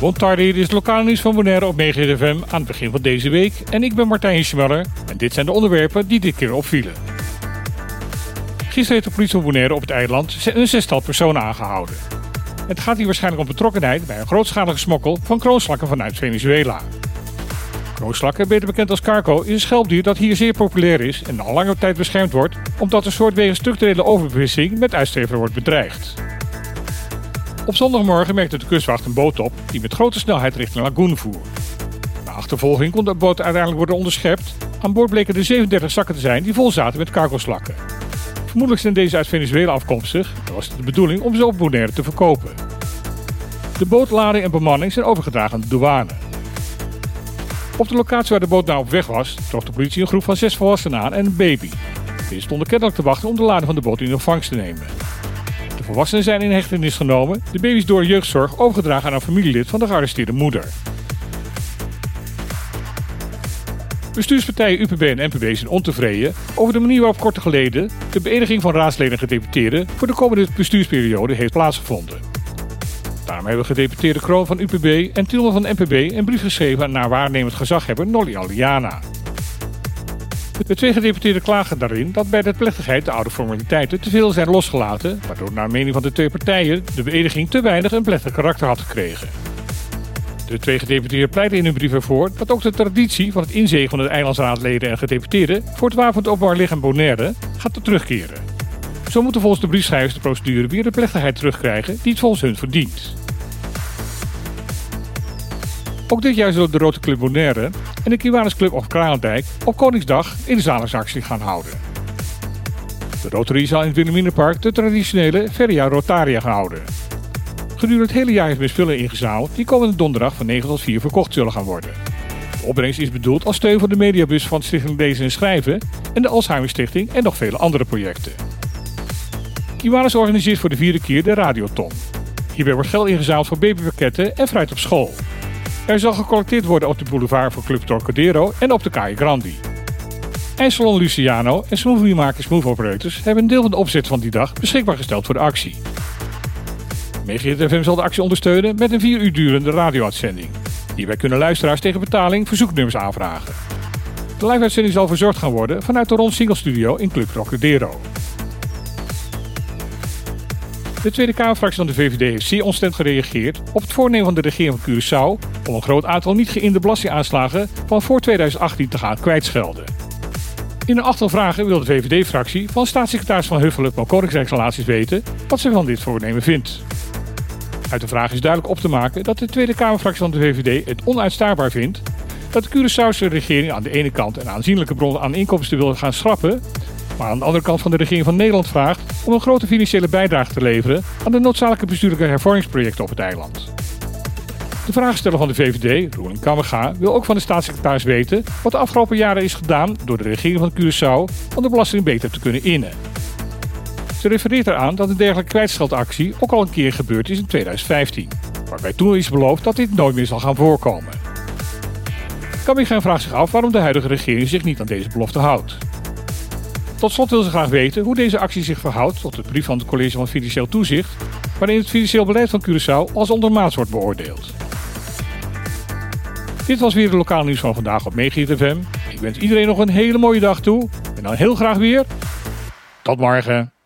Bontardi, dit is lokale nieuws van Bonaire op FM aan het begin van deze week. En ik ben Martijn Schmeller en dit zijn de onderwerpen die dit keer opvielen. Gisteren heeft de politie van Bonaire op het eiland een zestal personen aangehouden. Het gaat hier waarschijnlijk om betrokkenheid bij een grootschalige smokkel van kroonslakken vanuit Venezuela. Kroonslakken, beter bekend als carco, is een schelpdier dat hier zeer populair is en al lange tijd beschermd wordt, omdat een soort wegens structurele overbevissing met uitsterven wordt bedreigd. Op zondagmorgen merkte de kustwacht een boot op die met grote snelheid richting Lagoon voer. Na achtervolging kon de boot uiteindelijk worden onderschept. Aan boord bleken er 37 zakken te zijn die vol zaten met cargoslakken. Vermoedelijk zijn deze uit Venezuela afkomstig en was het de bedoeling om ze op Bonaire te verkopen. De bootlading en bemanning zijn overgedragen aan de douane. Op de locatie waar de boot nou op weg was, trof de politie een groep van zes volwassenen aan en een baby. Deze stonden kennelijk te wachten om de lading van de boot in ontvangst te nemen. Volwassenen zijn in hechtenis genomen, de baby is door jeugdzorg overgedragen aan een familielid van de gearresteerde moeder. Bestuurspartijen UPB en NPB zijn ontevreden over de manier waarop kort geleden de beëdiging van raadsleden en gedeputeerden voor de komende bestuursperiode heeft plaatsgevonden. Daarom hebben gedeputeerde Kroon van UPB en Tilman van NPB een brief geschreven naar waarnemend gezaghebber Nolly Aliana. De twee gedeputeerden klagen daarin dat bij de plechtigheid de oude formaliteiten te veel zijn losgelaten, waardoor naar mening van de twee partijen de beëdiging te weinig een plechtig karakter had gekregen. De twee gedeputeerden pleiten in hun brief ervoor dat ook de traditie van het inzegen van de eilandsraadleden en gedeputeerden voor het openbaar lichaam Bonaire gaat terugkeren. Zo moeten volgens de briefschrijvers de procedure weer de plechtigheid terugkrijgen die het volgens hun verdient. Ook dit jaar zullen de Rode Club Bonaire en de Kiwanisclub of Kralendijk op Koningsdag in zalingsactie gaan houden. De Rotary zal in het Wilhelminapark de traditionele Feria Rotaria gaan houden. Gedurende het hele jaar is men spullen ingezameld die komende donderdag van 9 tot 4 verkocht zullen gaan worden. De opbrengst is bedoeld als steun voor de mediabus van Stichting Lezen en Schrijven en de Alzheimer Stichting en nog vele andere projecten. Kiwanis organiseert voor de vierde keer de Radioton. Hierbij wordt geld ingezameld voor babypakketten en fruit op school. Er zal gecollecteerd worden op de boulevard voor Club Torcadero en op de Calle Grandi. IJsselon Luciano en smoothiemakers Smooth Operators hebben een deel van de opzet van die dag beschikbaar gesteld voor de actie. Megahit FM zal de actie ondersteunen met een 4 uur durende radio-uitzending. Hierbij kunnen luisteraars tegen betaling verzoeknummers aanvragen. De live-uitzending zal verzorgd gaan worden vanuit de Ron Single Studio in Club Trocadero. De Tweede Kamerfractie van de VVD heeft zeer ontstemd gereageerd op het voornemen van de regering van Curaçao om een groot aantal niet geïnde belastingaanslagen van voor 2018 te gaan kwijtschelden. In een achtel vragen wil de VVD-fractie van staatssecretaris Van Huffelen van Koninkrijksrelaties weten wat ze van dit voornemen vindt. Uit de vraag is duidelijk op te maken dat de Tweede Kamerfractie van de VVD het onuitstaanbaar vindt dat de Curaçaose regering aan de ene kant een aanzienlijke bron aan inkomsten wil gaan schrappen, maar aan de andere kant van de regering van Nederland vraagt om een grote financiële bijdrage te leveren aan de noodzakelijke bestuurlijke hervormingsprojecten op het eiland. De vraagsteller van de VVD, Roeling Kammerga, wil ook van de staatssecretaris weten wat de afgelopen jaren is gedaan door de regering van Curaçao om de belasting beter te kunnen innen. Ze refereert eraan dat een dergelijke kwijtscheldactie ook al een keer gebeurd is in 2015, waarbij toen is beloofd dat dit nooit meer zal gaan voorkomen. Kammerga vraagt zich af waarom de huidige regering zich niet aan deze belofte houdt. Tot slot wil ze graag weten hoe deze actie zich verhoudt tot de brief van het College van Financieel Toezicht, waarin het financieel beleid van Curaçao als ondermaats wordt beoordeeld. Dit was weer de lokale nieuws van vandaag op Megahit. Ik wens iedereen nog een hele mooie dag toe en dan heel graag weer. Tot morgen.